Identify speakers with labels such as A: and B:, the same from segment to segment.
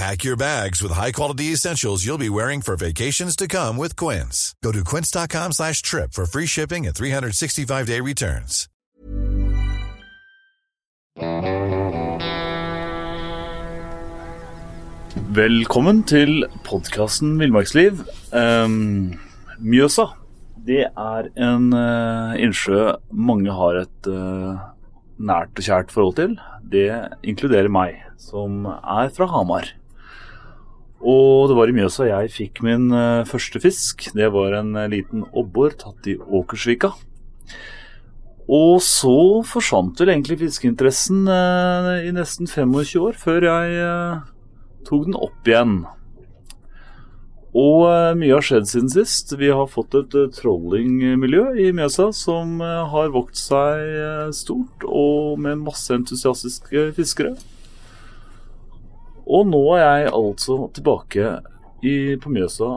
A: Pack your bags with high-quality essentials you'll be wearing for vacations to come with Quince. Go to quince.com slash trip for free shipping and 365-day returns.
B: Velkommen til podkasten Villmarksliv. Um, Mjøsa det er en uh, innsjø mange har et uh, nært og kjært forhold til. Det inkluderer meg, som er fra Hamar. Og det var i Mjøsa jeg fikk min uh, første fisk. Det var en uh, liten abbor tatt i Åkersvika. Og så forsvant vel egentlig fiskeinteressen uh, i nesten 25 år, før jeg tok den opp igjen. Og mye har skjedd siden sist. Vi har fått et trollingmiljø i Mjøsa som har vokst seg stort, og med masse entusiastiske fiskere. Og nå er jeg altså tilbake i, på Mjøsa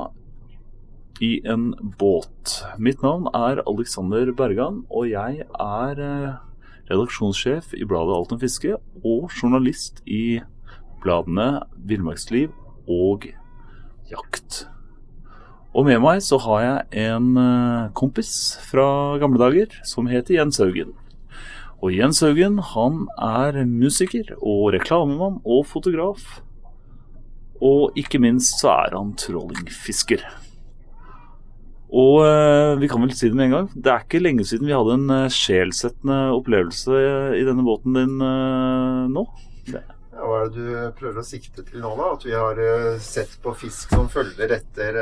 B: i en båt. Mitt navn er Alexander Bergan, og jeg er redaksjonssjef i bladet Alt om fiske og journalist i bladene Villmarksliv og Jakt. Og med meg så har jeg en kompis fra gamle dager som heter Jens Haugen. Og Jens Haugen han er musiker og reklamemann og fotograf. Og ikke minst så er han trollingfisker. Og eh, vi kan vel si det med en gang, det er ikke lenge siden vi hadde en eh, sjelsettende opplevelse i denne båten din eh, nå. Det.
C: Ja, hva er det du prøver å sikte til nå, da? At vi har sett på fisk som følger etter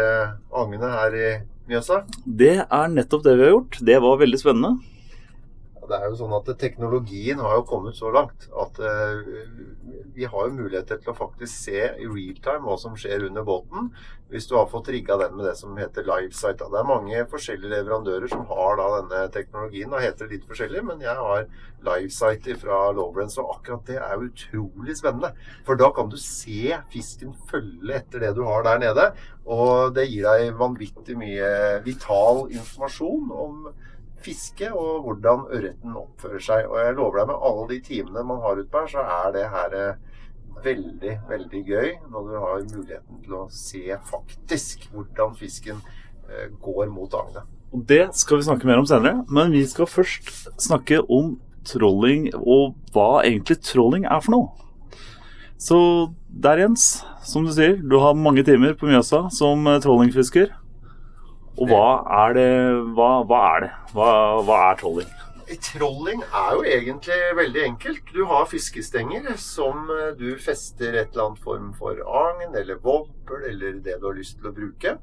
C: agnet her i Mjøsa?
B: Det er nettopp det vi har gjort. Det var veldig spennende.
C: Det er jo sånn at Teknologien har jo kommet så langt at uh, vi har jo muligheter til å faktisk se i real time hva som skjer under båten, hvis du har fått rigga den med det som heter livesight. Det er mange forskjellige leverandører som har da denne teknologien. Da heter det litt forskjellig, men jeg har livesight fra Lowrance, og akkurat det er utrolig spennende. For da kan du se fisken følge etter det du har der nede, og det gir deg vanvittig mye vital informasjon om fiske og hvordan ørreten oppfører seg. Og jeg lover deg med alle de timene man har utpå her, så er det her veldig, veldig gøy når du har muligheten til å se faktisk hvordan fisken går mot agnet.
B: Og Det skal vi snakke mer om senere, men vi skal først snakke om trolling og hva egentlig trolling er for noe. Så der, Jens, som du sier, du har mange timer på Mjøsa som trollingfisker. Og hva er det? Hva, hva er det? Hva, hva, er trolling?
C: Trolling er jo egentlig veldig enkelt. Du har fiskestenger som du fester et eller annet form for agn eller vobbel eller det du har lyst til å bruke.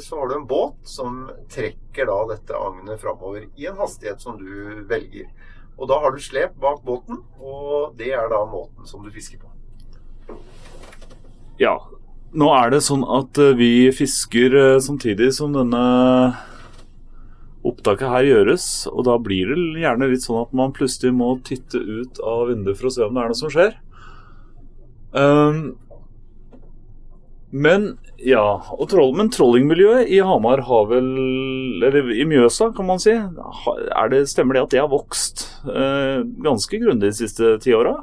C: Så har du en båt som trekker da dette agnet framover i en hastighet som du velger. Og da har du slep bak båten, og det er da måten som du fisker på.
B: Ja, nå er det sånn at vi fisker samtidig som denne opptaket her gjøres. Og da blir det gjerne litt sånn at man plutselig må titte ut av vinduet for å se om det er noe som skjer. Um, men ja, troll, men trollingmiljøet i Hamar har vel Eller i Mjøsa, kan man si. Det, stemmer det at det har vokst uh, ganske grundig de siste ti åra?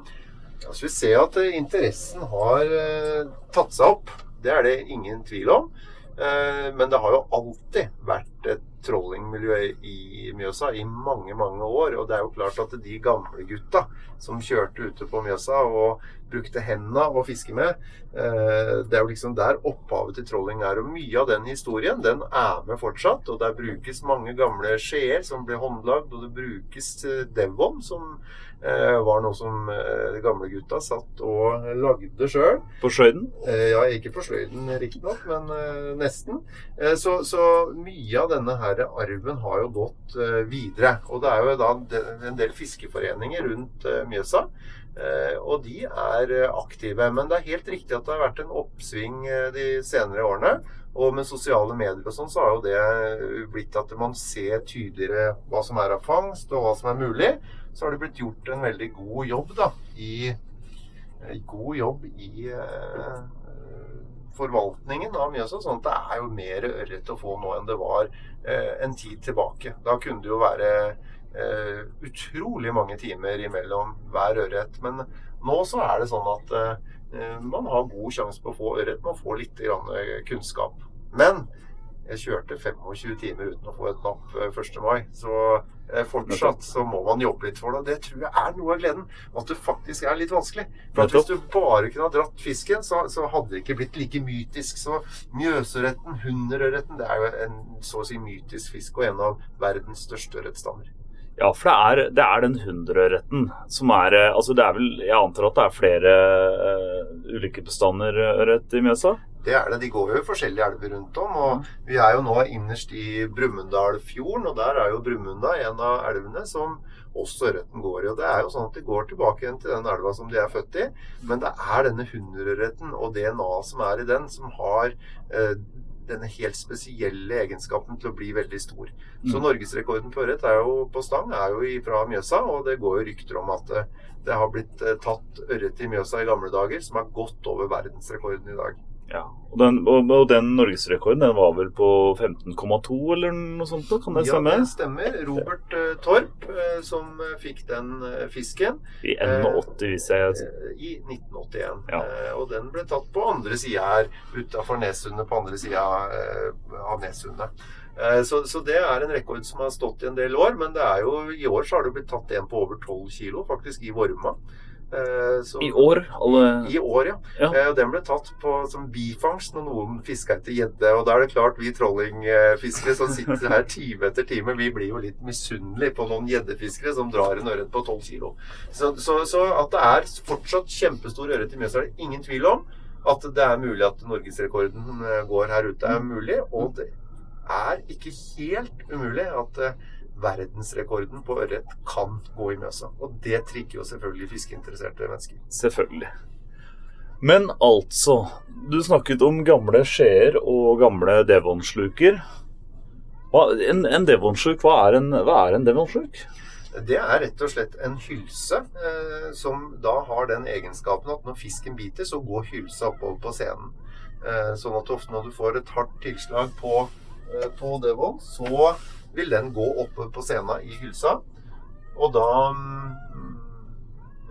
C: Altså, vi ser at interessen har uh, tatt seg opp. Det er det ingen tvil om. Uh, men det har jo alltid vært et trollingmiljø i Mjøsa i mange, mange år. Og det er jo klart at de gamle gutta som kjørte ute på Mjøsa og brukte henda å fiske med, eh, det er jo liksom der opphavet til trolling er. Og mye av den historien, den er med fortsatt. Og der brukes mange gamle skjeer som ble håndlagd, og det brukes eh, Devon, som eh, var noe som de gamle gutta satt og lagde sjøl.
B: På sløyden?
C: Ja, ikke på sløyden riktignok, men nesten. Så, så mye av denne her arven har jo gått videre. Og det er jo da en del fiskeforeninger rundt Mjøsa. Eh, og de er aktive. Men det er helt riktig at det har vært en oppsving de senere årene. Og med sosiale medier og sånn, så har jo det blitt at man ser tydeligere hva som er av fangst, og hva som er mulig. Så har det blitt gjort en veldig god jobb da, i, god jobb i forvaltningen av Mjøsa. Sånn at det er jo mer ørret å få nå enn det var eh, en tid tilbake. Da kunne det jo være eh, utrolig mange timer imellom hver ørret. Men nå så er det sånn at eh, man har god sjanse på å få ørret. Man får litt kunnskap. Men jeg kjørte 25 timer uten å få et napp 1. Eh, mai. Så eh, fortsatt så må man jobbe litt for det. Det tror jeg er noe av gleden. At det faktisk er litt vanskelig. For at Hvis du bare kunne ha dratt fisken, så, så hadde det ikke blitt like mytisk. Så Mjøsørreten, hunderørreten, det er jo en så å si mytisk fisk og en av verdens største ørretstammer.
B: Ja, for det er, det er den hunderørreten som er eh, Altså det er vel Jeg antar at det er flere uh, ulike bestander ørret i Mjøsa?
C: Det er det. De går jo i forskjellige elver rundt om. Og vi er jo nå innerst i Brumunddalfjorden, og der er jo Brumunda en av elvene som også ørreten går i. Og det er jo sånn at de går tilbake igjen til den elva som de er født i. Men det er denne hunderørreten og DNA-et som er i den, som har eh, denne helt spesielle egenskapen til å bli veldig stor. Mm. Så norgesrekorden på ørret på stang er jo fra Mjøsa, og det går jo rykter om at eh, det har blitt eh, tatt ørret i Mjøsa i gamle dager som har gått over verdensrekorden i dag.
B: Ja, og den, og, og den norgesrekorden den var vel på 15,2 eller noe sånt? Kan det stemme?
C: Ja, det stemmer. Robert uh, Torp uh, som uh, fikk den fisken.
B: I 81, hvis jeg
C: I 1981. Ja. og den ble tatt på andre sida her, utafor Nesundet, på andre sida av Nesundet. Så, så, det er en rekord som har stått i en del år, men det er jo, i år så har det blitt tatt en på over 12 kilo, faktisk, i Vorma.
B: Eh, så, I år?
C: Alle... I, I, år, ja. ja. Eh, den ble tatt på, som bifangst når noen fiska etter gjedde. Og da er det klart, vi trollingfiskere som sitter her time etter time, vi blir jo litt misunnelige på noen gjeddefiskere som drar en ørret på 12 kilo. Så, så, så, at det er fortsatt kjempestor ørret i Mjøsa, er det ingen tvil om. At det er mulig at norgesrekorden eh, går her ute, er mulig. Og det er ikke helt umulig at verdensrekorden på ørret kan gå i Mjøsa. Og det trigger jo selvfølgelig fiskeinteresserte mennesker.
B: Selvfølgelig. Men altså, du snakket om gamle skjeer og gamle devonsluker. En, en devonsluk, hva er en, hva er en devonsluk?
C: Det er rett og slett en hylse eh, som da har den egenskapen at når fisken biter, så går hylsa oppover på scenen. Eh, sånn at ofte når du får et hardt tilslag på, eh, på devon, så vil den gå oppe på scenen i hylsa. Og da mm,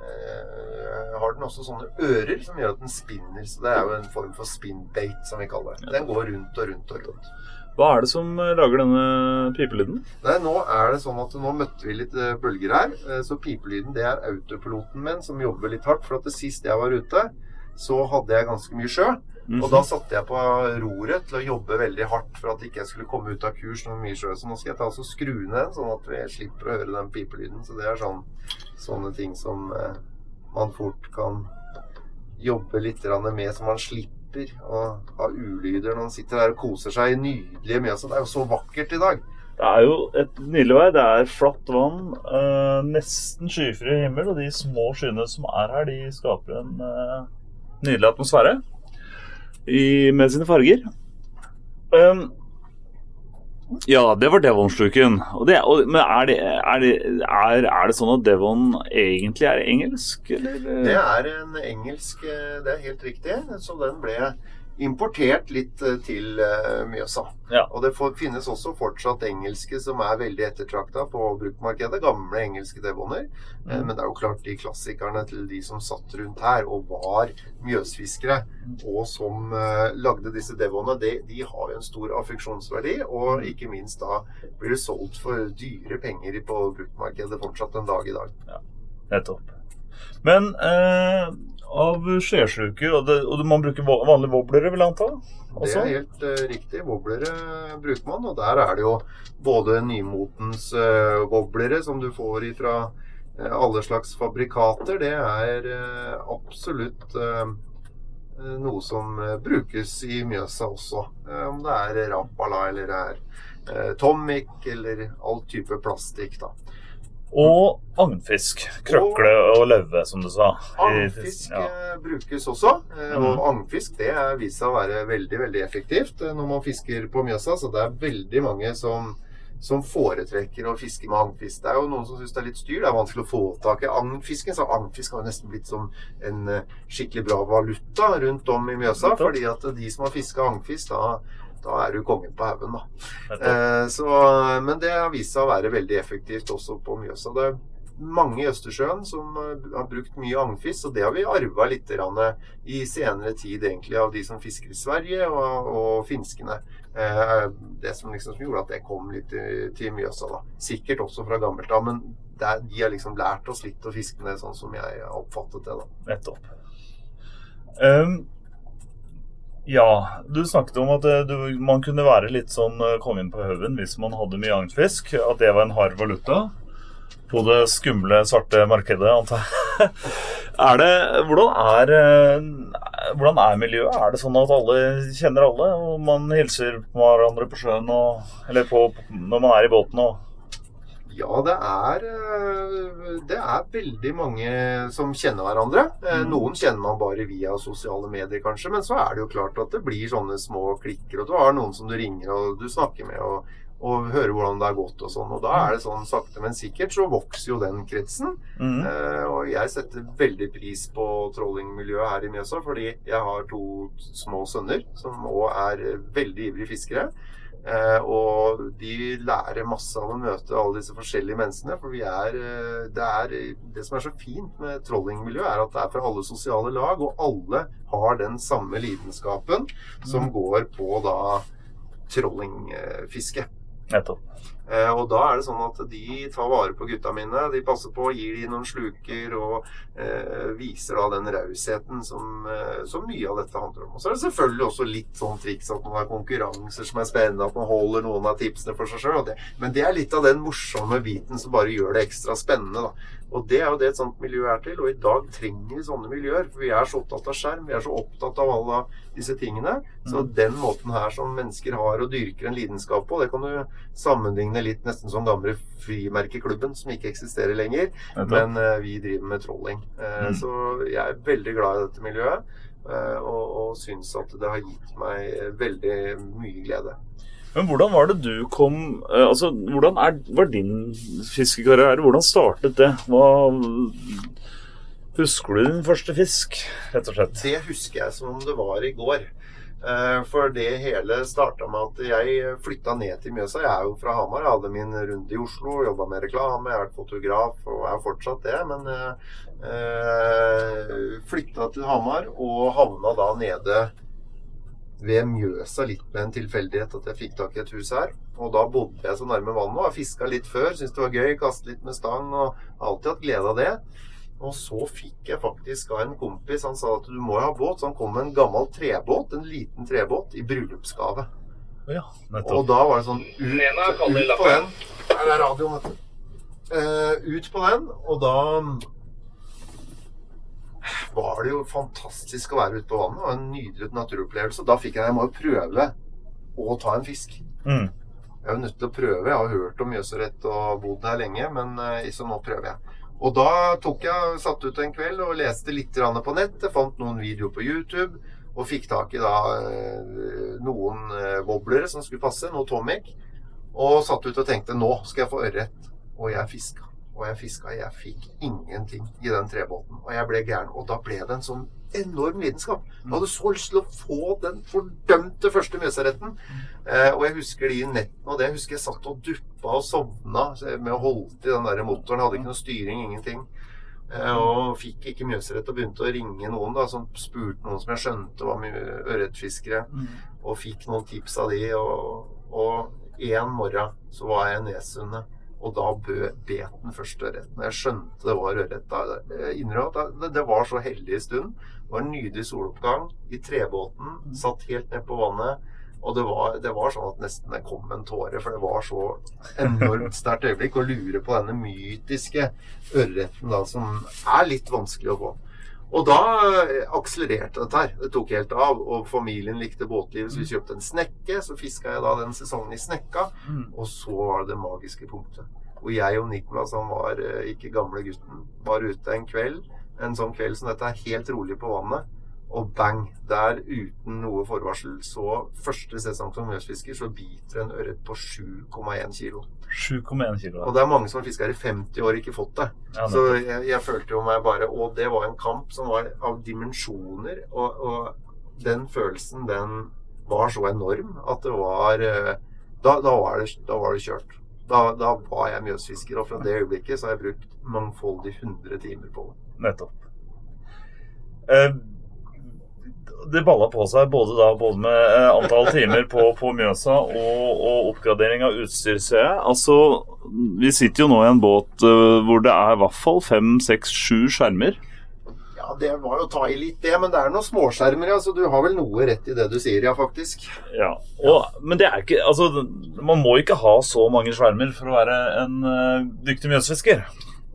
C: eh, har den også sånne ører som gjør at den spinner. Så det er jo en form for spinbait, som vi kaller det. Den går rundt og rundt og rundt.
B: Hva er det som eh, lager denne pipelyden?
C: Nei, nå er det sånn at nå møtte vi litt eh, bølger her. Så pipelyden det er autopiloten min som jobber litt hardt. For at det sist jeg var ute, så hadde jeg ganske mye sjø. Mm -hmm. Og da satte jeg på roret til å jobbe veldig hardt for at ikke jeg skulle komme ut av kurs noe mye sjø. Så nå skal jeg ta og skru ned sånn at vi slipper å høre den pipelyden. Så det er sånn, sånne ting som eh, man fort kan jobbe litt med, så man slipper å ha ulyder når man sitter der og koser seg nydelige Mjøsa. Det er jo så vakkert i dag.
B: Det er jo et nydelig vær. Det er flatt vann, eh, nesten skyfri himmel, og de små skyene som er her, de skaper en eh, nydelig atmosfære i, med sine farger. Um, ja, det var Devon-sluken. Men er det, er, det, er, er det, sånn at Devon egentlig er engelsk, eller?
C: Det er en engelsk Det er helt riktig. Så den ble importert litt eh, til eh, Mjøsa.
B: Ja.
C: Og det finnes også fortsatt engelske som er veldig ettertrakta på bruktmarkedet. Gamle engelske devoner. Eh,
B: Mm.
C: men det er jo klart de klassikerne til de som satt rundt her og var mjøsfiskere, og som lagde disse devonene, de, de har jo en stor affeksjonsverdi. Og ikke minst da blir det solgt for dyre penger på bruktmarkedet fortsatt en dag i dag.
B: Ja, Nettopp. Men eh, av skjesjuker, og, det, og man bruker vanlige wobblere, vil jeg anta?
C: Det er helt uh, riktig. Wobblere bruker man, og der er det jo både nymotens uh, wobblere som du får fra alle slags fabrikater. Det er uh, absolutt eh, noe som eh, brukes i Mjøsa også. Eh, om det er Rapala eller det er eh, Tomic eller all type plastikk, da.
B: Og agnfisk. Krøkle og løve, som du sa.
C: Agnfisk
B: Ja.
C: eh, brukes også. eh,
B: Mhm.
C: Og agnfisk det viser seg å være veldig veldig effektivt eh, når man fisker på Mjøsa. Så det er veldig mange som, som foretrekker å fiske med agnfisk. Det er jo noen som syns det er litt styr. Det er vanskelig å få tak i agnfisken. Så agnfisk har nesten blitt som en skikkelig bra valuta rundt om i Mjøsa. Fordi at de som har fiska agnfisk, da, da er du kongen på haugen, da. Eh, så, men det har vist seg å være veldig effektivt også på Mjøsa. Det er mange i Østersjøen som eh, har brukt mye agnfisk, og det har vi arva litt i senere tid egentlig av de som fisker i Sverige og, og finskene. Eh, det som liksom gjorde at det kom litt til, til Mjøsa. da. Sikkert også fra gammelt av, men det er, de har liksom lært oss litt å fiske med sånn som jeg oppfattet det. da.
B: Nettopp. Ehm, ja, du snakket om at eh, du, man kunne være litt sånn eh, kongen på haugen hvis man hadde mye agnfisk. At det var en hard valuta på det skumle, svarte markedet, antar jeg. Er det, hvordan, er, eh, hvordan er miljøet? Er det sånn at alle kjenner alle, og man hilser på hverandre på sjøen og, eller på, når man er i båten? Og,
C: Ja, det er, eh, det er veldig mange som kjenner hverandre. Eh,
B: Mm.
C: Noen kjenner man bare via sosiale medier, kanskje. Men så er det jo klart at det blir sånne små klikker. Og du har noen som du ringer og du snakker med og, og hører hvordan det har gått og sånn. Og da er det sånn sakte, men sikkert så vokser jo den kretsen.
B: mm,
C: Eh, og jeg setter veldig pris på trollingmiljøet her i Mjøsa, fordi jeg har to små sønner som òg er veldig ivrige fiskere. Eh, og de lærer masse av å møte alle disse forskjellige menneskene. For vi er, eh, det, er det som er så fint med trollingmiljøet, er at det er fra alle sosiale lag, og alle har den samme lidenskapen som går på da trollingfiske.
B: nettopp.
C: Eh, og da er det sånn at de tar vare på gutta mine. De passer på, gir de noen sluker og eh, viser da den rausheten som, eh, som mye av dette handler om. Og så er det selvfølgelig også litt sånn triks at man har konkurranser som er spennende, at man holder noen av tipsene for seg sjøl. Men det er litt av den morsomme biten som bare gjør det ekstra spennende. da. Og det er jo det et sånt miljø er til. Og i dag trenger vi sånne miljøer. For vi er så opptatt av skjerm, vi er så opptatt av alle disse tingene. Så
B: Mm.
C: den måten her som mennesker har og dyrker en lidenskap på, det kan du sammenligne litt nesten som gamle frimerkeklubben, som ikke eksisterer lenger. Men uh, vi driver med trolling. Uh,
B: Mm.
C: Så jeg er veldig glad i dette miljøet. Uh, og, og syns at det har gitt meg veldig mye glede.
B: Men hvordan var det du kom eh, Altså, hvordan er, var din fiskekarriere? Hvordan startet det? Hva Husker du din første fisk, rett og slett?
C: Det husker jeg som om det var i går. Eh, For det hele starta med at jeg flytta ned til Mjøsa. Jeg er jo fra Hamar. Jeg hadde min runde i Oslo, jobba med reklame, jeg vært fotograf og er fortsatt det. Men eh, flytta til Hamar og havna da nede ved Mjøsa litt med en tilfeldighet at jeg fikk tak i et hus her. Og da bodde jeg så nærme vannet og har fiska litt før. Syntes det var gøy. Kaste litt med stang og alltid hatt glede av det. Og så fikk jeg faktisk av en kompis Han sa at du må jo ha båt. Så han kom med en gammel trebåt, en liten trebåt, i bryllupsgave.
B: Ja,
C: Og da var det sånn ut, ut på den.
D: lappen.
C: Her er radioen, vet du. Uh, ut på den, og da var det jo fantastisk å være ute på vannet. og en nydelig naturopplevelse. Da fikk jeg Jeg må jo prøve å ta en fisk.
B: Mm.
C: Jeg er jo nødt til å prøve. Jeg har hørt om Mjøsarett og bodd her lenge, men eh, så nå prøver jeg. Og da tok jeg, satt ut en kveld og leste litt på på nettet, fant noen videoer på YouTube, og fikk tak i da eh, noen eh, wobblere som skulle passe, noe Tomic, og satt ut og tenkte nå skal jeg få ørret. Og jeg fiska. Og jeg fiska. Jeg fikk ingenting i den trebåten. Og jeg ble gæren. Og da ble det en sånn enorm lidenskap. Jeg hadde så lyst til å få den fordømte første mjøsaretten. Eh, og jeg husker de nettene og det. Jeg husker jeg satt og duppa og sovna med å holde i den der motoren. Hadde ikke noe styring, ingenting. Eh, og fikk ikke mjøsrett og begynte å ringe noen da, som spurte noen som jeg skjønte var ørretfiskere, og fikk noen tips av de. Og, én en morgen så var jeg i Nesundet. Og da bet den første ørreten. Jeg skjønte det var ørret. Jeg innrømmer at det, det var så heldig stund. Det var en nydelig soloppgang i trebåten. Satt helt ned på vannet. Og det var, det var, sånn at nesten det kom en tåre, for det var så enormt sterkt øyeblikk å lure på denne mytiske ørreten da, som er litt vanskelig å få. Og da akselererte dette her. Det tok helt av. Og familien likte båtlivet, så vi kjøpte en snekke. Så fiska jeg da den sesongen i snekka. Og så var det det magiske punktet. Hvor jeg og Niklas, han var ikke gamle gutten, var ute en kveld. En sånn kveld som dette helt rolig på vannet. Og bang! Der uten noe forvarsel, så første sesong som mjøsfisker, så biter en ørret på 7,1 kilo.
B: 7,1 kilo.
C: Og det er mange som har fiska her i 50 år ikke fått det.
B: Ja,
C: så jeg, jeg, følte jo meg bare Og det var en kamp som var av dimensjoner. Og, og den følelsen, den var så enorm at det var Da, da, var, det, da var det kjørt. Da, da var jeg mjøsfisker, og fra det øyeblikket så har jeg brukt mangfoldig 100 timer på det.
B: Nettopp. Eh, det balla på seg både, da, både med eh, antall timer på, på Mjøsa og, og, oppgradering av utstyr, ser jeg. Altså, vi sitter jo nå i en båt uh, hvor det er i hvert fall fem, seks, sju skjermer.
C: Ja, det var jo å ta i litt, det. Men det er noen småskjermer, ja. Så du har vel noe rett i det du sier, ja, faktisk.
B: Ja, og, Men det er ikke Altså, man må ikke ha så mange skjermer for å være en uh, dyktig mjøsfisker.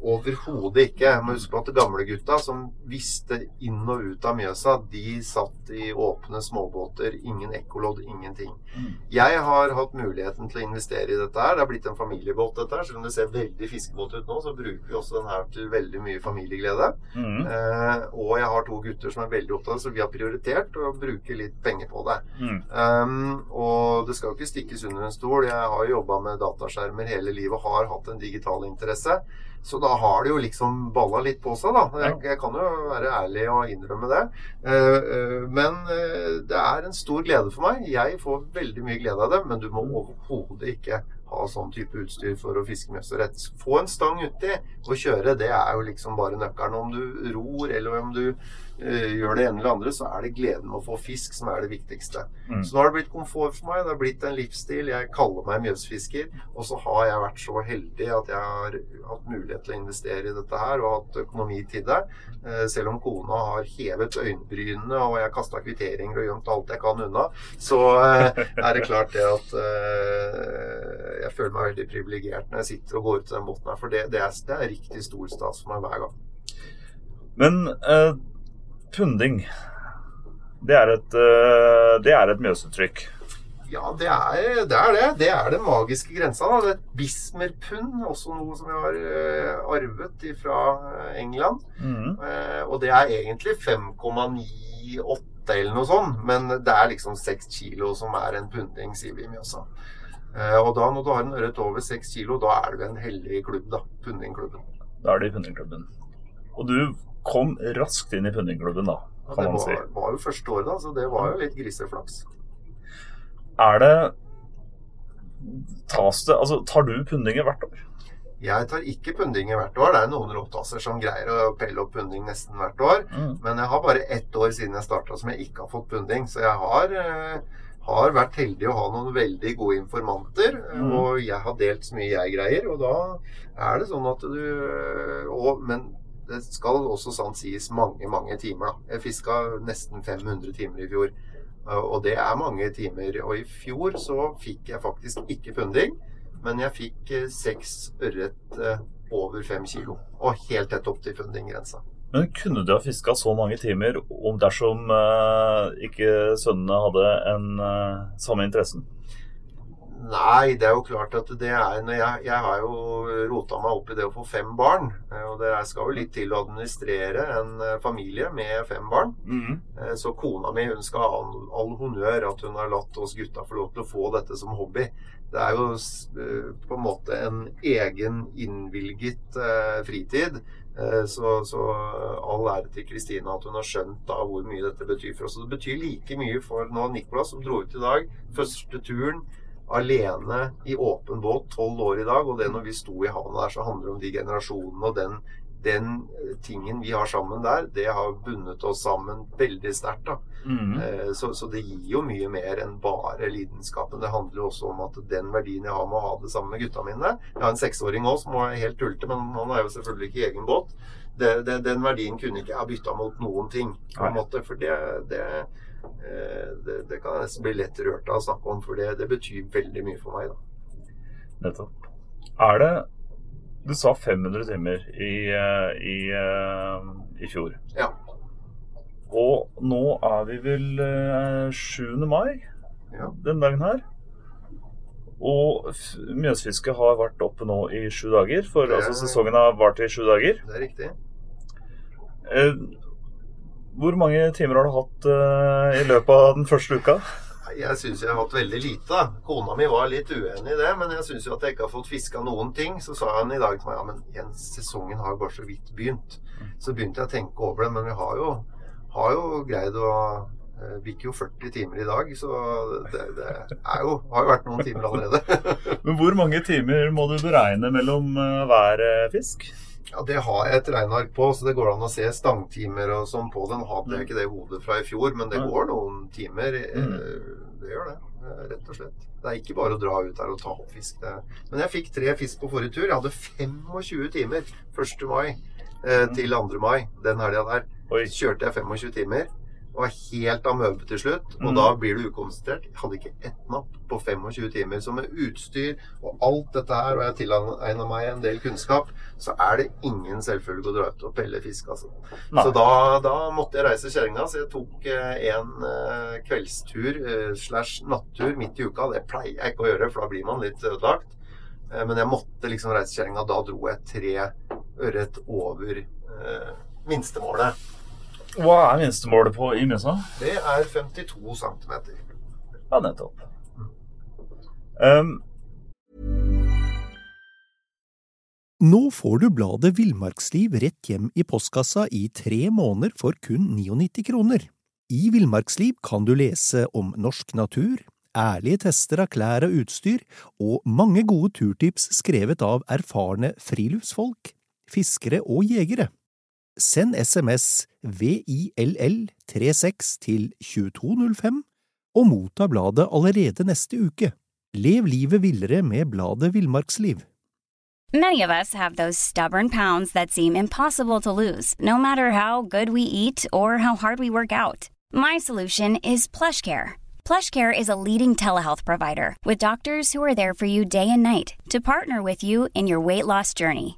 C: Overhodet ikke. Jeg må huske på at gamlegutta som visste inn og ut av Mjøsa, de satt i åpne småbåter. Ingen ekkolodd, ingenting. Mm. Jeg har hatt muligheten til å investere i dette her. Det har blitt en familiebåt, dette her. Selv om det ser veldig fiskebåt ut nå, så bruker vi også den her til veldig mye familieglede. Mm. Eh, og jeg har to gutter som er veldig opptatt, så vi har prioritert å bruke litt penger på det. Mm. Um, og det skal jo ikke stikkes under en stol. Jeg har jobba med dataskjermer hele livet og har hatt en digital interesse. Så da har det jo liksom balla litt på seg, da. Jeg, jeg kan jo være ærlig og innrømme det. Men det er en stor glede for meg. Jeg får veldig mye glede av det, men du må overhodet ikke ha sånn type utstyr for å fiske med så rett. Få en stang uti og kjøre, det er jo liksom bare nøkkelen. Om du ror eller om du gjør det ene eller andre, så er det gleden med å få fisk som er det viktigste. Mm. Så nå har det blitt komfort for meg. Det har blitt en livsstil. Jeg kaller meg mjøsfisker. Og så har jeg vært så heldig at jeg har hatt mulighet til å investere i dette her og hatt økonomi til det. Uh, selv om kona har hevet øyenbrynene og jeg har kasta kvitteringer og gjemt alt jeg kan unna, så uh, er det klart det at jeg føler meg veldig privilegert når jeg sitter og går ut til den båten her. For det, det, er, det er, riktig stor stas for meg hver gang.
B: Men uh, punding, det er et, uh, det er et mjøsuttrykk?
C: Ja, det er, det er det. Det er den magiske grensa. Da. Er bismerpund, også noe som jeg har uh, arvet fra England. Mm. og det er egentlig 5,98 eller noe sånt, men det er liksom 6 kilo som er en punding, sier vi i Mjøsa. Eh, og da når du har en ørret over 6 kilo, da er du en hellig klubb, da. Pundingklubben.
B: Da er du i pundingklubben. Og du kom raskt inn i pundingklubben, da, kan
C: ja,
B: man si.
C: Det var jo første året, da, så det var jo litt griseflaks.
B: Er det Tas det Altså, tar du pundinger hvert år?
C: Jeg tar ikke pundinger hvert år. Det er noen råtasser som greier å pelle opp punding nesten hvert år. Mm. Men jeg har bare ett år siden jeg starta som jeg ikke har fått punding. Så jeg har eh, har vært heldig å ha noen veldig gode informanter. Mm. Og jeg har delt så mye jeg greier. Og da er det sånn at du og, Men det skal også sant sies mange, mange timer, da. Jeg fiska nesten 500 timer i fjor. Og det er mange timer. Og i fjor så fikk jeg faktisk ikke punding, men jeg fikk eh, seks ørret eh, over fem kilo. Og helt tett opp til fundinggrensa.
B: Men kunne du ha fiska så mange timer om dersom eh, ikke sønnene hadde en eh, samme interessen?
C: Nei, det er jo klart at det er når jeg, jeg har jo rota meg opp i det å få fem barn. eh, Og det skal jo litt til å administrere en eh, familie med fem barn.
B: Mhm.
C: Eh, Så kona mi hun skal ha all, all honnør at hun har latt oss gutta få lov til å få dette som hobby. Det er jo på en måte en egen innvilget fritid. Så, så all ære til Kristina at hun har skjønt da hvor mye dette betyr for oss. Og det betyr like mye for nå Nicolas, som dro ut i dag. Første turen alene i åpen båt, tolv år i dag. Og det når vi sto i havna der, så handler det om de generasjonene og den, den eh, tingen vi har sammen der. Det har bundet oss sammen veldig sterkt. da.
B: Mhm.
C: Eh, Så, så det gir jo mye mer enn bare lidenskapen. Det handler jo også om at den verdien jeg har med å ha det sammen med gutta mine Jeg har en seksåring òg som er helt tullete, men han er jo selvfølgelig ikke i egen båt. Det, det, den verdien kunne ikke jeg bytta mot noen ting, på en måte. For det, det, det, det kan jeg nesten bli lett rørt av å snakke om, for det, det betyr veldig mye for meg. da.
B: Nettopp. Er det Du sa 500 timer i, eh, i, eh, i fjor.
C: Ja.
B: Og nå er vi vel eh, 7. mai
C: Ja.
B: den dagen her. Og Mjøsfisket har vært oppe nå i sju dager. For
C: er-
B: altså, sesongen har vart i sju dager.
C: Det er riktig.
B: Eh, hvor mange timer har du hatt uh, i løpet av den første uka?
C: Jeg syns jeg har hatt veldig lite. Kona mi var litt uenig i det, men jeg syns jo at jeg ikke har fått fiska noen ting. Så sa han i dag til meg ja, men Jens, sesongen har jo bare så vidt begynt. Så begynte jeg å tenke over det, men vi har jo, har jo greid å bikker jo 40 timer i dag, så det, det er jo, har jo vært noen timer allerede.
B: Men hvor mange timer må du beregne mellom eh, hver eh, fisk?
C: Ja, Det har jeg et regneark på, så det går an å se stangtimer og sånn på den. Hadde jeg ikke det i hodet fra i fjor, men det går noen timer. eh,
B: Mm.
C: Det gjør det, eh, rett og slett. Det er ikke bare å dra ut her og ta opp fisk. Det. Men jeg fikk tre fisk på forrige tur. Jeg hadde 25 timer 1. mai eh, til 2. mai. Den helga der kjørte jeg 25 timer. Og var helt amøbe til slutt. Og
B: Mm.
C: da blir du ukonsentrert. Jeg hadde ikke ett napp på 25 timer. Så med utstyr og alt dette her, og jeg tilegna meg en del kunnskap, så er det ingen selvfølge å dra ut og pelle fisk, altså.
B: Nei.
C: Så da, da måtte jeg reise kjerringa, så jeg tok eh, en eh, kveldstur eh, slash nattur midt i uka. Det pleier jeg ikke å gjøre, for da blir man litt ødelagt. Eh, men jeg måtte liksom reise kjerringa. Da dro jeg tre ørret over minstemålet.
B: Hva er minstemålet på i Mjøsa?
C: Det er 52 cm.
B: Ja, nettopp. Um,
E: Nå får du bladet Villmarksliv rett hjem i postkassa i tre måneder for kun 99 kroner. I Villmarksliv kan du lese om norsk natur, ærlige tester av klær og utstyr, og mange gode turtips skrevet av erfarne friluftsfolk, fiskere og jegere. Send SMS VILL36 til 2205 og motta bladet allerede neste uke. Lev livet villere med bladet Villmarksliv.
D: Many of us have those stubborn pounds that seem impossible to lose, no matter how good we eat or how hard we work out. My PlushCare. PlushCare is a leading telehealth provider with doctors who are there for you day and night to partner with you in your weight loss journey.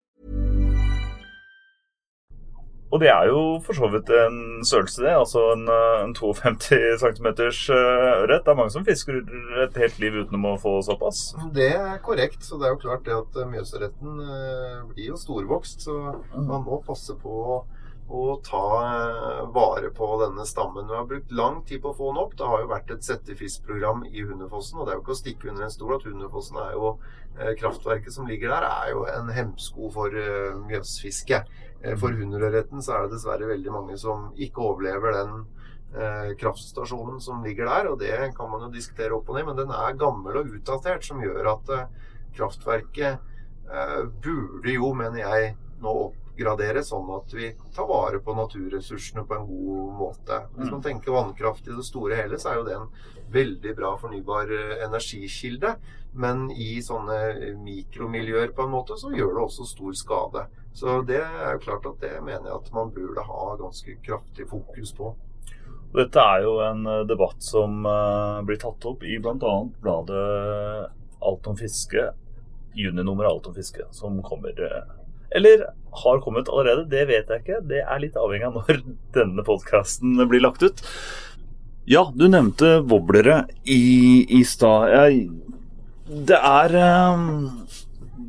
B: Og det er jo for så vidt en størrelse, det. Altså en, eh, en 52 cm ørret. Det er mange som fisker et helt liv uten å få såpass.
C: Det er korrekt. Så det er jo klart det at eh, Mjøsørreten eh, blir jo storvokst. Så man må passe på å, ta eh, vare på denne stammen. Vi har brukt lang tid på å få den opp. Det har jo vært et settefiskprogram i Hundefossen. Og det er jo ikke å stikke under en stol at Hundefossen er jo eh, Kraftverket som ligger der, er jo en hemsko for eh, mjøsfiske. For hunderørreten så er det dessverre veldig mange som ikke overlever den kraftstasjonen som ligger der, og det kan man jo diskutere opp og ned, men den er gammel og utdatert, som gjør at kraftverket burde jo, mener jeg, nå oppgradere sånn at vi tar vare på naturressursene på en god måte. Hvis man tenker vannkraft i det store hele, så er jo det en veldig bra fornybar eh, energikilde. Men i sånne mikromiljøer på en måte, så gjør det også stor skade. Så det er jo klart at det mener jeg at man burde ha ganske kraftig fokus på.
B: Dette er jo en eh, debatt som eh, blir tatt opp i bl.a. bladet Alt om fiske, juninummer Alt om fiske, som kommer Eller har kommet allerede, det vet jeg ikke. Det er litt avhengig av når denne podkasten blir lagt ut. Ja, du nevnte wobblere i, i stad. Det er eh,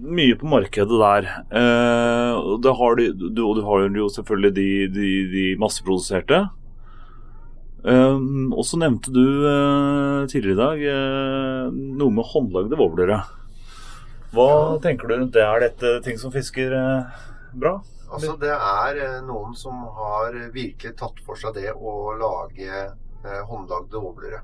B: mye på markedet der. Eh, og det har de, du, du har jo selvfølgelig de, de, de masseproduserte. Eh, og så nevnte du eh, tidligere i dag eh, noe med håndlagde wobblere. Hva tenker du rundt det? Er dette ting som fisker eh, bra?
C: Altså, det er eh, noen som har virkelig tatt for seg det å lage eh, håndlagde wobblere.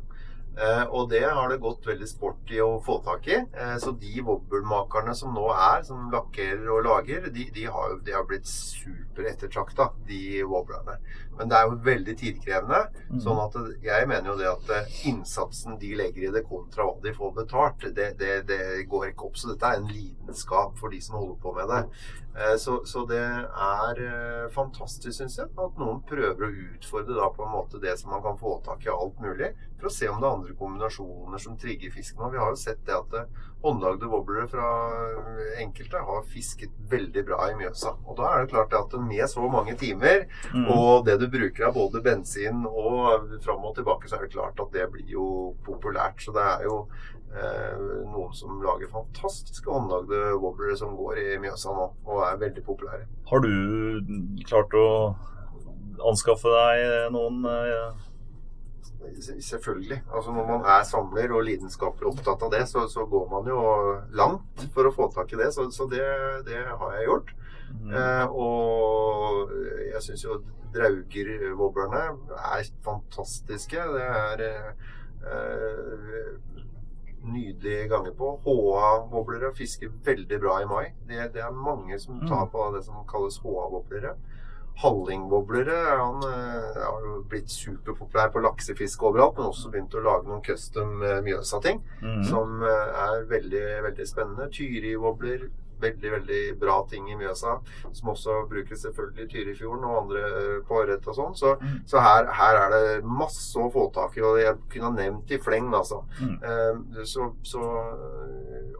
C: Eh, og det har det gått veldig sport i å få tak i. Eh, så de wobblemakerne som nå er, som lakkerer og lager, de, de, har, de har blitt super ettertrakta, de wobblerne. Men det er jo veldig tidkrevende. Sånn at jeg mener jo det at eh, innsatsen de legger i det kontra hva de får betalt, det, det, det går ikke opp. Så dette er en lidenskap for de som holder på med det. Eh, Så, så det er eh, fantastisk, syns jeg, at noen prøver å utfordre da på en måte det som man kan få tak i av alt mulig, for å se om det er andre kombinasjoner som trigger fisken. Og vi har jo sett det at eh, håndlagde wobblere fra enkelte har fisket veldig bra i Mjøsa. Og da er det klart at med så mange timer
B: Mm.
C: og det du bruker av både bensin og fram og tilbake, så er det klart at det blir jo populært. Så det er jo eh, noen som lager fantastiske håndlagde wobblere som går i Mjøsa nå, og er veldig populære.
B: Har du klart å anskaffe deg noen
C: ja? Selvfølgelig. Altså Når man er samler og lidenskapelig opptatt av det, så, så går man jo langt for å få tak i det. Så, så det, det har jeg gjort. Eh, og jeg syns jo Drauger-wobblerne er fantastiske. Det er eh, nydelige ganger på. HA-boblere fisker veldig bra i mai. Det, det er mange som tar på det som kalles HA-boblere. Hallingboblere han eh, har jo blitt superpopulær på laksefiske overalt, men også begynt å lage noen custom eh, Mjøsa-ting
B: Mhm.
C: som eh, er veldig, veldig spennende. Tyri-wobler, veldig, veldig bra ting i Mjøsa, som også brukes selvfølgelig i Tyrifjorden og andre eh, på ørret og sånn. Så,
B: Mm.
C: så her, her er det masse å få tak i, og jeg kunne ha nevnt i fleng, altså.
B: Mm.
C: Eh, Så, så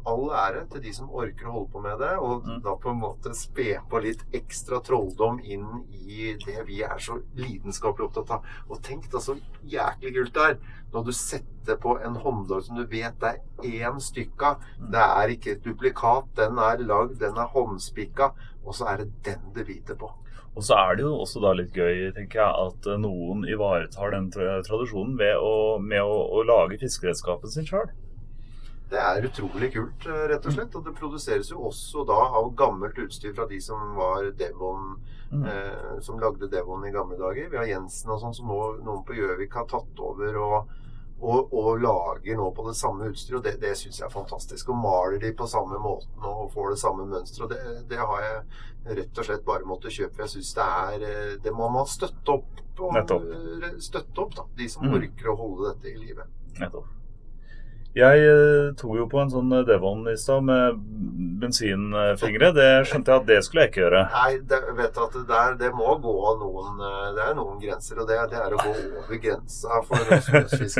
C: all ære til de som orker å holde på med det, og
B: Mm.
C: da på en måte spe på litt ekstra trolldom inn i det vi er så lidenskapelig opptatt av. Og tenk da så jæklig kult det er når du setter på en håndlag som du vet det er én stykk av. Det er ikke et duplikat. Den er lagd, den er håndspikka, og så er det den det biter på.
B: Og så er det jo også da litt gøy, tenker jeg, at eh, noen ivaretar den tradisjonen ved å, med å, å lage fiskeredskapen sin sjøl.
C: Det er utrolig kult, eh, rett og slett. Og det produseres jo også da av gammelt utstyr fra de som var Devon
B: Mm.
C: eh, Som lagde Devon i gamle dager. Vi har Jensen og sånn, som nå noen på Gjøvik har tatt over og, og, og lager nå på det samme utstyret. Og det, det syns jeg er fantastisk. Og maler de på samme måten og får det samme mønsteret. Og det, det har jeg rett og slett bare måttet kjøpe. for Jeg syns det er eh, Det må man støtte opp
B: Og,
C: eh, Støtte opp, da. De som
B: Mm.
C: orker å holde dette i live.
B: Nettopp. Jeg eh, tok jo på en sånn eh, Devon i stad med bensinfingre. Det skjønte jeg at det skulle jeg ikke gjøre.
C: Nei, det, vet du at det, der, det må gå noen eh, Det er noen grenser, og det, det er å gå over grensa for oss.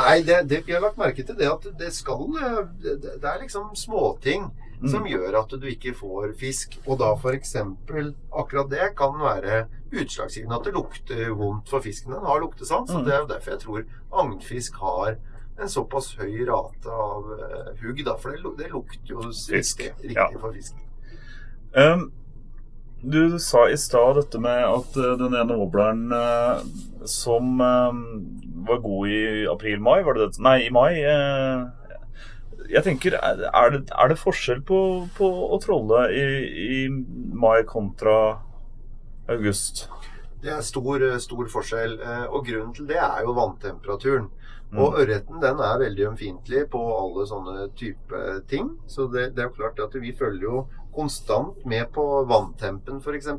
C: Nei, det, det, vi har lagt merke til det at det skal Det, er liksom småting som gjør at du ikke får fisk. Og da f.eks. akkurat det kan være utslagsgivende at det lukter vondt for fisken. Den har luktesans, og
B: Mm.
C: det er jo derfor jeg tror agnfisk har en såpass høy rate av uh, hugg, da, for det, det lukter jo
B: Fisk,
C: riktig,
B: ja.
C: for fisk.
B: Um, du sa i stad dette med at uh, den ene wobbleren uh, som eh, var god i april-mai, var det det? Nei, i mai. eh, jeg tenker, er er det, er det forskjell på, på å trolle i, i mai kontra august?
C: Det er stor, stor forskjell, eh, og grunnen til det er jo vanntemperaturen.
B: Mm.
C: Og ørreten den er veldig ømfintlig på alle sånne type ting. Så det, det er jo klart at vi følger jo konstant med på vanntempen f.eks.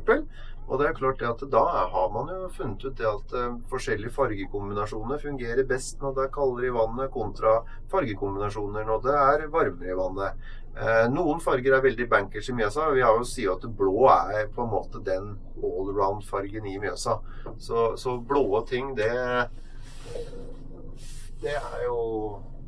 C: Og det er klart at da har man jo funnet ut det at eh, forskjellige fargekombinasjoner fungerer best når det er kaldere i vannet, kontra fargekombinasjoner når det er varmere i vannet. Eh, noen farger er veldig bankers i Mjøsa. Vi har jo sier at blå er på en måte den allround-fargen i Mjøsa. Så, så blå ting, det Det er jo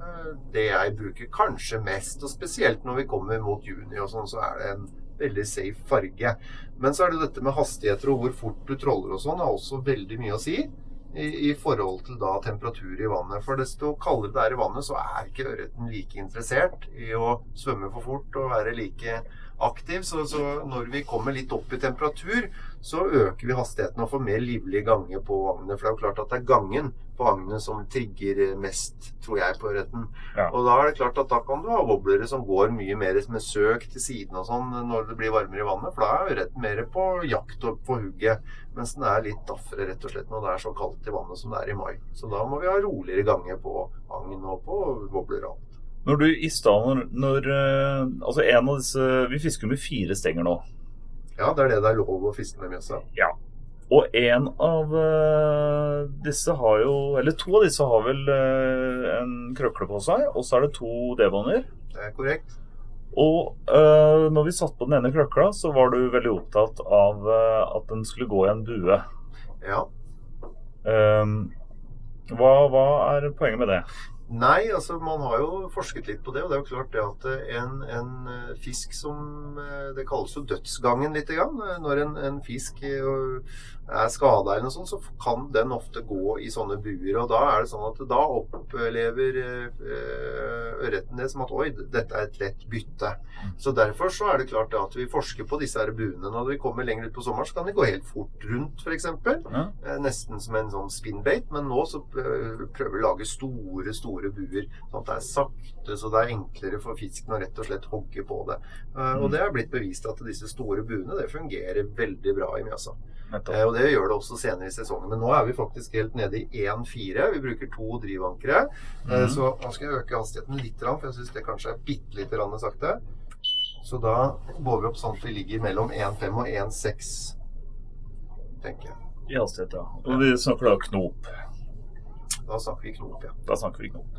C: Eh, Det jeg bruker kanskje mest, og spesielt når vi kommer mot juni og sånn, så er det en veldig safe farge. Men så er det dette med hastigheter og hvor fort du troller og sånn, har også veldig mye å si. I, I forhold til da temperatur i vannet. For desto kaldere det er i vannet, så er ikke ørreten like interessert i å svømme for fort og være like aktiv. Så, så når vi kommer litt opp i temperatur, så øker vi hastigheten og får mer livlige ganger på vannet For det er jo klart at det er gangen agnet som trigger mest, tror jeg, på ørreten.
B: Ja.
C: Og da er det klart at da kan du ha woblere som går mye mer med søk til siden og sånn når det blir varmere i vannet, for da er ørreten mer på jakt og på hugget. Mens den er litt daffere rett og slett når det er så kaldt i vannet som det er i mai. Så da må vi ha roligere ganger på agn og på wobbler og alt.
B: Når du i stad når, når eh, Altså en av disse Vi fisker med fire stenger nå.
C: Ja, det er det det er lov å fiske med Mjøsa.
B: Ja. Og en av eh, disse har jo Eller to av disse har vel eh, en krøkle på seg, og så er det to D-bånder.
C: Det er korrekt.
B: Og uh, når vi satte på den ene krøkla, så var du veldig opptatt av at den skulle gå i en bue.
C: Ja.
B: Um, hva, hva er poenget med det?
C: Nei, altså man har jo forsket litt på det, og det er jo klart det at eh, en, en eh, fisk som eh, Det kalles jo dødsgangen lite grann. Når en, en fisk er skada eller noe sånt, så kan den ofte gå i sånne buer. Og da er det sånn at da opplever ørreten det som at oi, dette er et lett bytte. Så derfor så er det klart det at vi forsker på disse her buene. Når vi kommer lenger ut på sommeren, så kan de gå helt fort rundt, f.eks.
B: Ja.
C: Nesten som en sånn spinbait, men nå så prøver vi å lage store, store buer. Sånn at det er sakte, så det er enklere for fisken å rett og slett hogge på det. Eh, Og det er blitt bevist at disse store buene det fungerer veldig bra i Mjøsa. Eh, Og det gjør det også senere i sesongen. Men nå er vi faktisk helt nede i 1,4. Vi bruker to drivankere. Eh,
B: Mhm.
C: Så nå skal jeg øke hastigheten litt, grann, for jeg syns det kanskje er bitte lite grann sakte. Så da går vi opp sånn at vi ligger mellom 1,5 og 1,6, tenker jeg.
B: I hastighet, ja. Og vi snakker da knop.
C: Da snakker vi knop, ja.
B: Da snakker vi knop.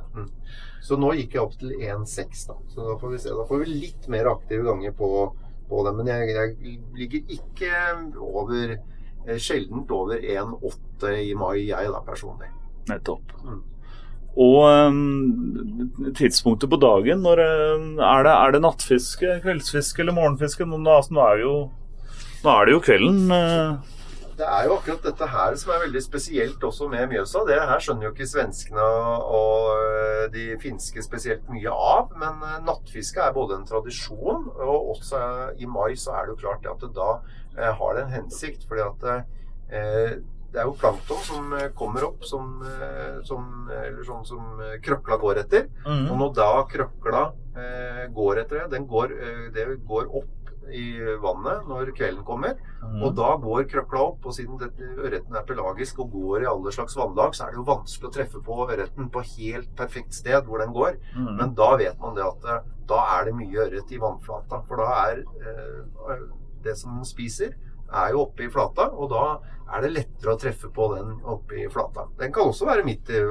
C: Så nå gikk jeg opp til 1,6, da. Så da får vi se. Da får vi litt mer aktive ganger på, på det. Men jeg, jeg ligger ikke over eh, Sjeldent over 1,8 i mai, jeg da, personlig.
B: Nettopp.
C: Mm.
B: Og eh, tidspunktet på dagen, når eh, er, det, er det nattfiske, kveldsfiske eller morgenfiske? Nå, altså, nå, er jo, nå er det jo kvelden. Eh.
C: Det er jo akkurat dette her som er veldig spesielt også med Mjøsa. Det her skjønner jo ikke svenskene og de finske spesielt mye av. Men øh, nattfiske er både en tradisjon, og også i mai så er det jo klart at det da øh, har det en hensikt. fordi at øh, det er jo plankton som kommer opp som, som, eller sånn som krøkla går etter. Og
B: Mhm.
C: når da krøkla eh, går etter det, den går, eh, det går opp i vannet når kvelden kommer.
B: Mm.
C: Og da går krøkla opp, og siden ørreten er pelagisk og går i alle slags vannlag, så er det jo vanskelig å treffe på ørreten på helt perfekt sted hvor den går.
B: Mm.
C: Men da vet man det at eh, da er det mye ørret i vannflata. For da er eh, det som den spiser, er jo oppe i flata, og da er det lettere å treffe på den oppe i flata. Den kan også være midt i,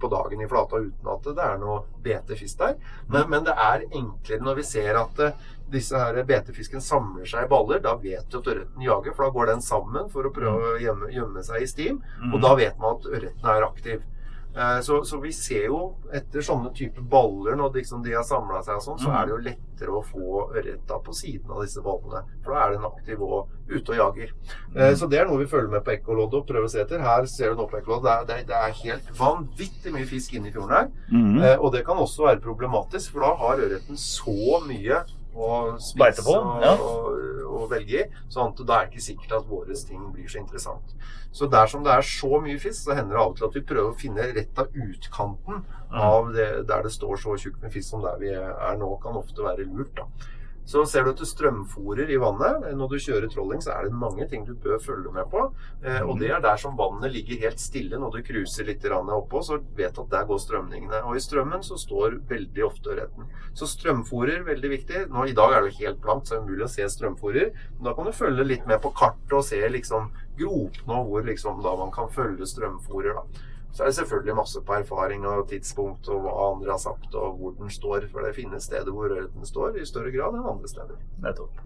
C: på dagen i flata uten at det er noe betefisk der. Men, men det er enklere når vi ser at eh, disse her betefisken samler seg i baller. Da vet du at ørreten jager, for da går den sammen for å prøve å gjemme, gjemme seg i stim.
B: Mm.
C: Og da vet man at ørreten er aktiv. Eh, Så, så vi ser jo etter sånne typer baller, når liksom de har samla seg og sånn, så
B: Mhm.
C: er det jo lettere å få ørreta på siden av disse ballene. For da er den aktiv og ute og jager. Eh, Så det er noe vi følger med på ekkoloddet og prøver å se etter. Her ser du nå på ekkoloddet. Det, det, er- det er helt vanvittig mye fisk inne i fjorden her.
B: Mm.
C: Eh, Og det kan også være problematisk, for da har ørreten så mye å spise
B: på,
C: og,
B: ja.
C: og, og velge i, sånn at er det ikke sikkert at våre ting blir så interessant. Så dersom det er så mye fisk, så hender det av og til at vi prøver å finne rett av utkanten av det, der det står så tjukt med fisk som der vi er nå, kan ofte være lurt. da. Så ser du at du strømfòrer i vannet. Når du kjører trolling, så er det mange ting du bør følge med på. Eh, og det er der som vannet ligger helt stille når du cruiser litt oppå, så vet du at der går strømningene. Og i strømmen så står veldig ofte ørreten. Så strømfòrer, veldig viktig. Nå I dag er det helt blankt, så det er umulig å se strømfòrer. Men da kan du følge litt med på kartet og se liksom gropene og hvor liksom da man kan følge strømfòrer. da. Så er det selvfølgelig masse på erfaring og tidspunkt og hva andre har sagt og hvor den står. For det finnes steder hvor ørreten står i større grad enn andre steder.
B: Nettopp.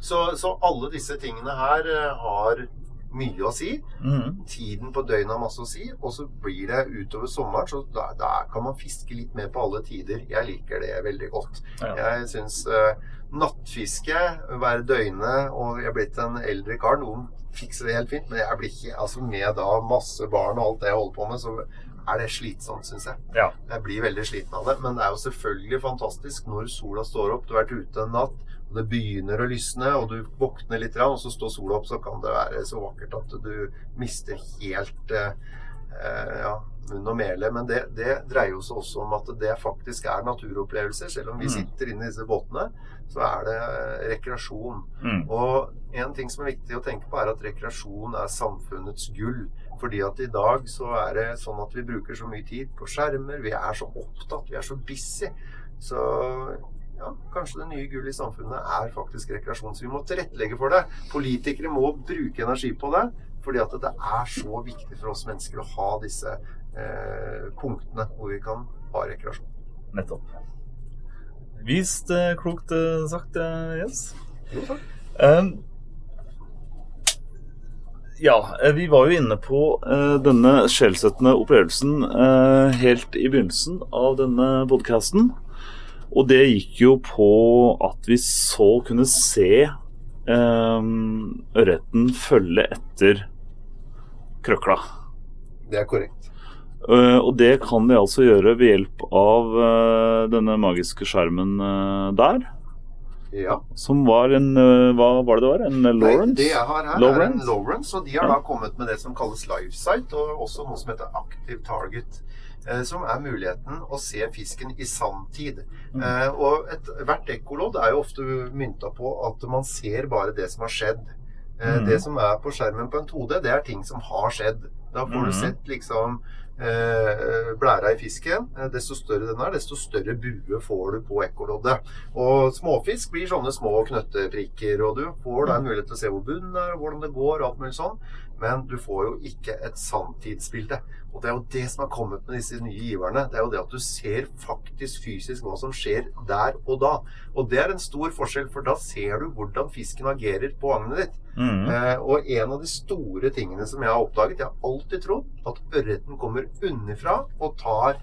C: Så, så alle disse tingene her eh, har mye å si.
B: Mm.
C: Tiden på døgnet har masse å si. Og så blir det utover sommeren, så da, da kan man fiske litt mer på alle tider. Jeg liker det veldig godt.
B: Ja.
C: Jeg syns uh, nattfiske, hver døgnet og Jeg er blitt en eldre kar. Noen fikser det helt fint, men jeg blir ikke altså med da masse barn og alt det jeg holder på med, så er det slitsomt, syns jeg.
B: Ja.
C: Jeg blir veldig sliten av det. Men det er jo selvfølgelig fantastisk når sola står opp. Du har vært ute en natt, og det begynner å lysne, og du våkner litt, og så står sola opp, så kan det være så vakkert at du mister helt eh, ja, munn og mele. Men det, det dreier jo seg også om at det faktisk er naturopplevelser. Selv om vi
B: Mm.
C: sitter inne i disse båtene, så er det eh, rekreasjon.
B: Mm.
C: Og en ting som er viktig å tenke på, er at rekreasjon er samfunnets gull. Fordi at i dag så er det sånn at vi bruker så mye tid på skjermer, vi er så opptatt, vi er så busy. Så ja, kanskje det nye gullet i samfunnet er faktisk rekreasjon. Så vi må tilrettelegge for det. Politikere må bruke energi på det. Fordi at det er så viktig for oss mennesker å ha disse eh, punktene hvor vi kan ha rekreasjon.
B: Nettopp. Vist eh, klokt eh, sagt, eh, Jens. Um, ja, vi var jo inne på uh, denne sjelsettende opplevelsen uh, helt i begynnelsen av denne podcasten. Og det gikk jo på at vi så kunne se um, ørreten følge etter krøkla.
C: Det er korrekt.
B: Eh, og det kan de altså gjøre ved hjelp av eh, denne magiske skjermen eh, der.
C: Ja.
B: Som var en Hva var det det var? En Lawrence?
C: Nei, det jeg har her, er en Lawrence, og de har da kommet med det som kalles livesight, og også noe som heter active target. Som er muligheten å se fisken i sanntid.
B: Mm.
C: Og et, hvert ekkolodd er jo ofte mynta på at man ser bare det som har skjedd.
B: Mm.
C: Det som er på skjermen på en 2D, det er ting som har skjedd. Da får
B: Mm.
C: du sett liksom blæra i fisken. Eh, Desto større den er, desto større bue får du på ekkoloddet. Og småfisk blir sånne små knøtteprikker, og du får da en mulighet til å se hvor bunnen er, og hvordan det går, og alt mulig sånn. Men du får jo ikke et sanntidsbilde. Og det er jo det som har kommet med disse nye giverne. Det er jo det at du ser faktisk fysisk hva som skjer der og da. Og det er en stor forskjell, for da ser du hvordan fisken agerer på agnet ditt.
B: Mm.
C: Eh, og en av de store tingene som jeg har oppdaget Jeg har alltid trodd at ørreten kommer underfra og tar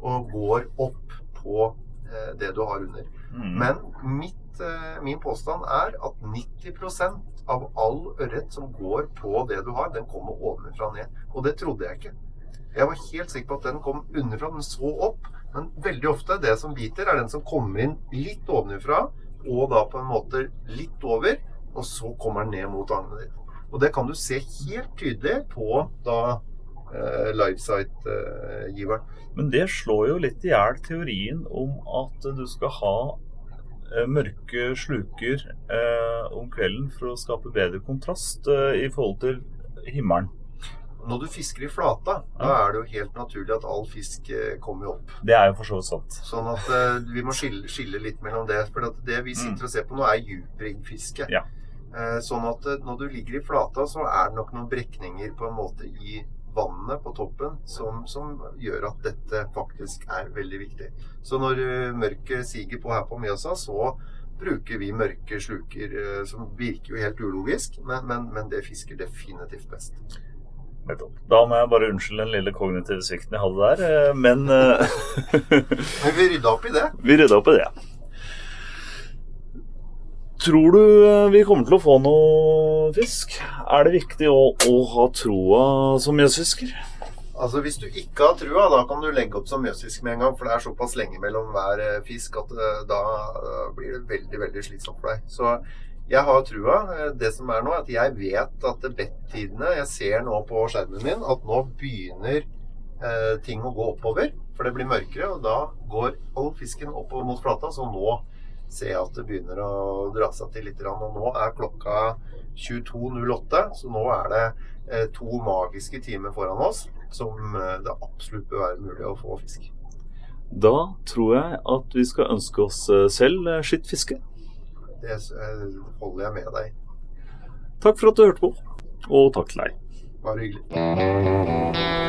C: og går opp på eh, det du har under.
B: Mm.
C: Men mitt, eh, min påstand er at 90% av all ørret som går på det du har, den kommer ovenfra og ned. Og det trodde jeg ikke. Jeg var helt sikker på at den kom underfra, den så opp. Men veldig ofte, det som biter, er den som kommer inn litt ovenfra, og da på en måte litt over, og så kommer den ned mot agnet ditt. Og det kan du se helt tydelig på da eh, livesite-giveren.
B: Men det slår jo litt i hjel teorien om at du skal ha eh, mørke sluker eh, om kvelden for å skape bedre kontrast eh, i forhold til himmelen.
C: Når du fisker i flata, da er det jo helt naturlig at all fisk eh, kommer opp.
B: Det er jo for så vidt sant.
C: Sånn at eh, vi må skille, skille litt mellom det. For det vi sitter og ser på nå, er djupriggfiske.
B: Ja.
C: Eh, sånn at eh, når du ligger i flata, så er det nok noen brekninger på en måte i vannet på toppen som, som gjør at dette faktisk er veldig viktig. Så når eh, mørket siger på her på Mjøsa, så bruker vi mørke sluker, eh, som virker jo helt ulogisk, men, men, men det fisker definitivt best.
B: Da må jeg bare unnskylde den lille kognitive svikten jeg hadde der, eh, men
C: Men vi rydda opp i det.
B: vi rydda opp i det. Tror du eh, vi kommer til å få noe fisk? Er det viktig å, å ha troa som mjøsfisker?
C: Altså Hvis du ikke har trua, da kan du legge opp som mjøsfisk med en gang. For det er såpass lenge mellom hver eh, fisk at eh, da blir det veldig veldig slitsomt for deg. Så jeg har trua. Det som er nå, er at jeg vet at bettidene Jeg ser nå på skjermen min at nå begynner eh, ting å gå oppover. For det blir mørkere, og da går all fisken oppover mot flata. Så nå jeg at det begynner å dra seg til litt. Og nå er klokka 22.08, så nå er det eh, to magiske timer foran oss som eh, det absolutt bør være mulig å få fisk.
B: Da tror jeg at vi skal ønske oss eh, selv eh, skittfiske.
C: Det holder jeg med deg.
B: Takk for at du hørte på, og takk til deg.
C: Bare hyggelig.